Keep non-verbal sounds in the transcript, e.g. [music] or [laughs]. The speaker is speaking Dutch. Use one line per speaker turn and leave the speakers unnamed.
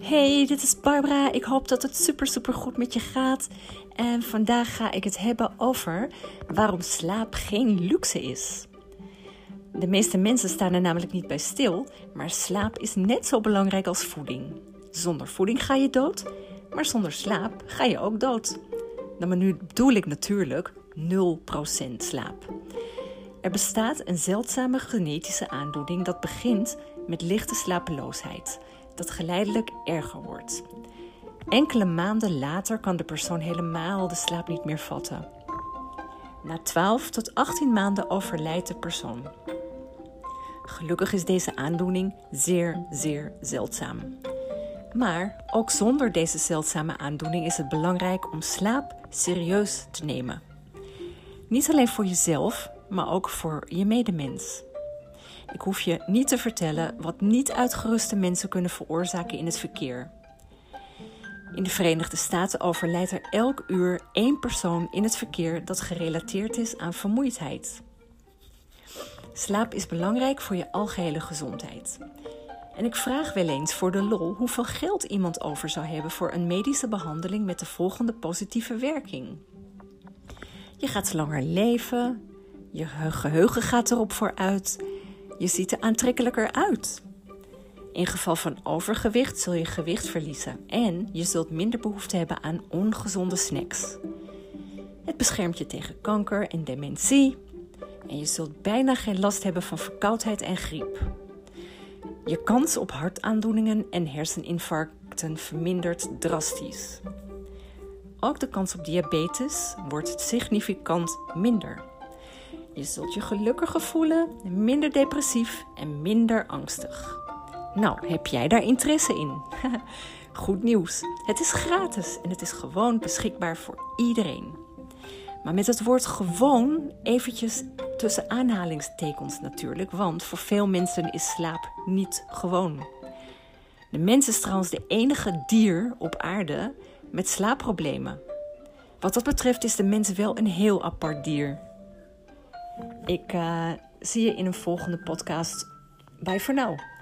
Hey, dit is Barbara. Ik hoop dat het super, super goed met je gaat. En vandaag ga ik het hebben over waarom slaap geen luxe is. De meeste mensen staan er namelijk niet bij stil, maar slaap is net zo belangrijk als voeding. Zonder voeding ga je dood, maar zonder slaap ga je ook dood. Nou, maar nu bedoel ik natuurlijk 0% slaap. Er bestaat een zeldzame genetische aandoening dat begint met lichte slapeloosheid dat geleidelijk erger wordt. Enkele maanden later kan de persoon helemaal de slaap niet meer vatten. Na 12 tot 18 maanden overlijdt de persoon. Gelukkig is deze aandoening zeer, zeer zeldzaam. Maar ook zonder deze zeldzame aandoening is het belangrijk om slaap serieus te nemen. Niet alleen voor jezelf, maar ook voor je medemens. Ik hoef je niet te vertellen wat niet uitgeruste mensen kunnen veroorzaken in het verkeer. In de Verenigde Staten overlijdt er elk uur één persoon in het verkeer dat gerelateerd is aan vermoeidheid. Slaap is belangrijk voor je algehele gezondheid. En ik vraag wel eens voor de lol hoeveel geld iemand over zou hebben voor een medische behandeling met de volgende positieve werking. Je gaat langer leven, je geheugen gaat erop vooruit je ziet er aantrekkelijker uit. In geval van overgewicht zul je gewicht verliezen en je zult minder behoefte hebben aan ongezonde snacks. Het beschermt je tegen kanker en dementie en je zult bijna geen last hebben van verkoudheid en griep. Je kans op hartaandoeningen en herseninfarcten vermindert drastisch. Ook de kans op diabetes wordt significant minder. Je zult je gelukkiger voelen, minder depressief en minder angstig. Nou, heb jij daar interesse in? [laughs] Goed nieuws. Het is gratis en het is gewoon beschikbaar voor iedereen. Maar met het woord gewoon eventjes tussen aanhalingstekens natuurlijk, want voor veel mensen is slaap niet gewoon. De mens is trouwens de enige dier op aarde met slaapproblemen. Wat dat betreft is de mens wel een heel apart dier. Ik uh, zie je in een volgende podcast. Bye voor nu.